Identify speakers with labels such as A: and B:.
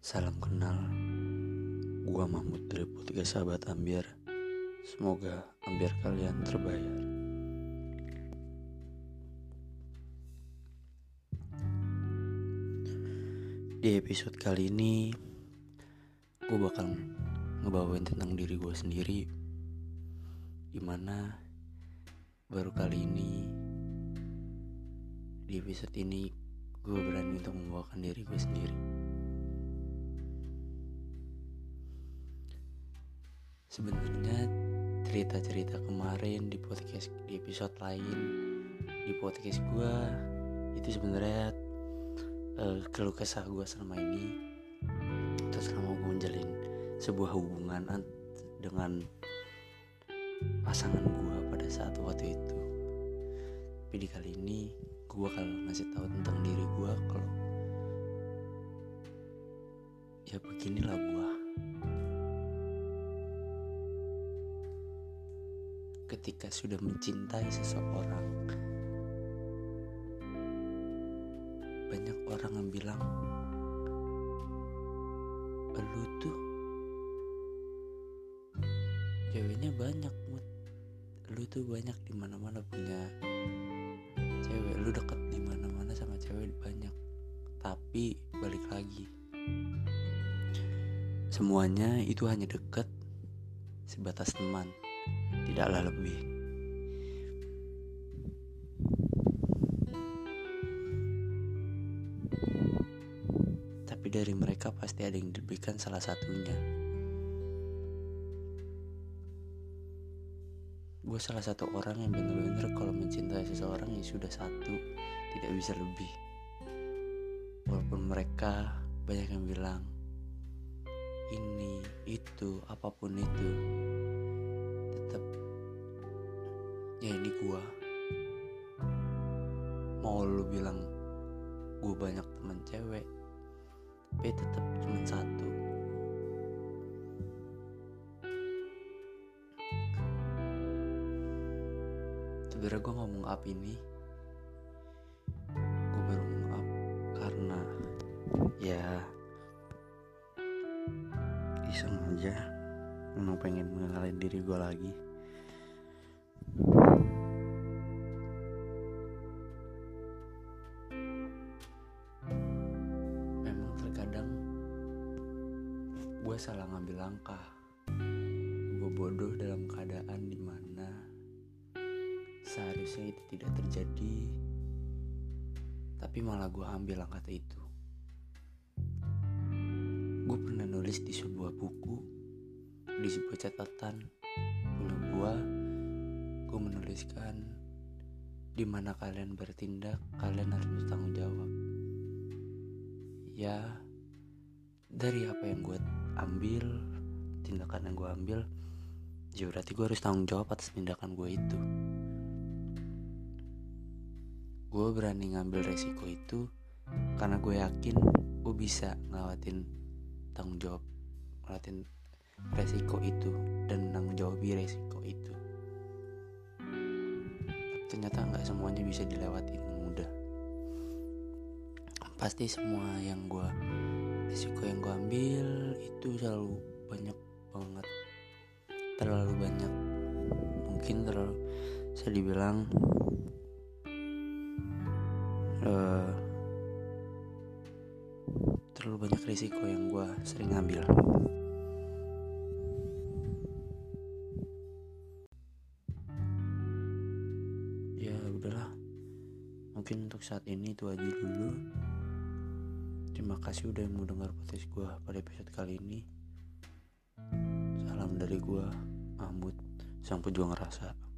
A: Salam kenal, gua Mahmud dari podcast Sahabat Ambiar. Semoga ambiar kalian terbayar. Di episode kali ini, gue bakal ngebawain tentang diri gue sendiri, di mana baru kali ini di episode ini gue berani untuk membawakan diri gue sendiri. Sebenarnya cerita-cerita kemarin di podcast di episode lain di podcast gue itu sebenarnya uh, keluh kesah gue selama ini terus selama gue menjalin sebuah hubungan dengan pasangan gue pada saat waktu itu tapi di kali ini gue bakal ngasih tahu tentang diri gue kalau ya beginilah gue ketika sudah mencintai seseorang banyak orang yang bilang lu tuh ceweknya banyak lu tuh banyak di mana mana punya lu deket di mana mana sama cewek banyak. Tapi balik lagi. Semuanya itu hanya deket sebatas teman. Tidaklah lebih. Tapi dari mereka pasti ada yang diberikan salah satunya gue salah satu orang yang bener-bener kalau mencintai seseorang ya sudah satu tidak bisa lebih. Walaupun mereka banyak yang bilang ini itu apa pun itu tetap ya ini gue mau lu bilang gue banyak teman cewek tapi tetap cuma satu sebenarnya gue ngomong up ini. Gue baru ngomong up karena ya iseng aja memang pengen mengenalin diri gue lagi. Memang terkadang gue salah ngambil langkah. Gue bodoh dalam keadaan di mana seharusnya itu tidak terjadi tapi malah gue ambil langkah itu. Gue pernah nulis di sebuah buku di sebuah catatan. Punya gue gue menuliskan di mana kalian bertindak kalian harus bertanggung jawab. Ya dari apa yang gue ambil tindakan yang gue ambil ya berarti gue harus tanggung jawab atas tindakan gue itu gue berani ngambil resiko itu karena gue yakin gue bisa ngelawatin tanggung jawab ngelawatin resiko itu dan menanggung jawabi resiko itu. Ternyata nggak semuanya bisa dilewatin mudah. Pasti semua yang gue resiko yang gue ambil itu selalu banyak banget. Terlalu banyak. Mungkin terlalu saya dibilang uh, terlalu banyak risiko yang gue sering ambil ya udahlah. Mungkin untuk saat ini itu aja dulu. Terima kasih udah mau dengar podcast gue pada episode kali ini. Salam dari gue Mahmud. Sang pejuang rasa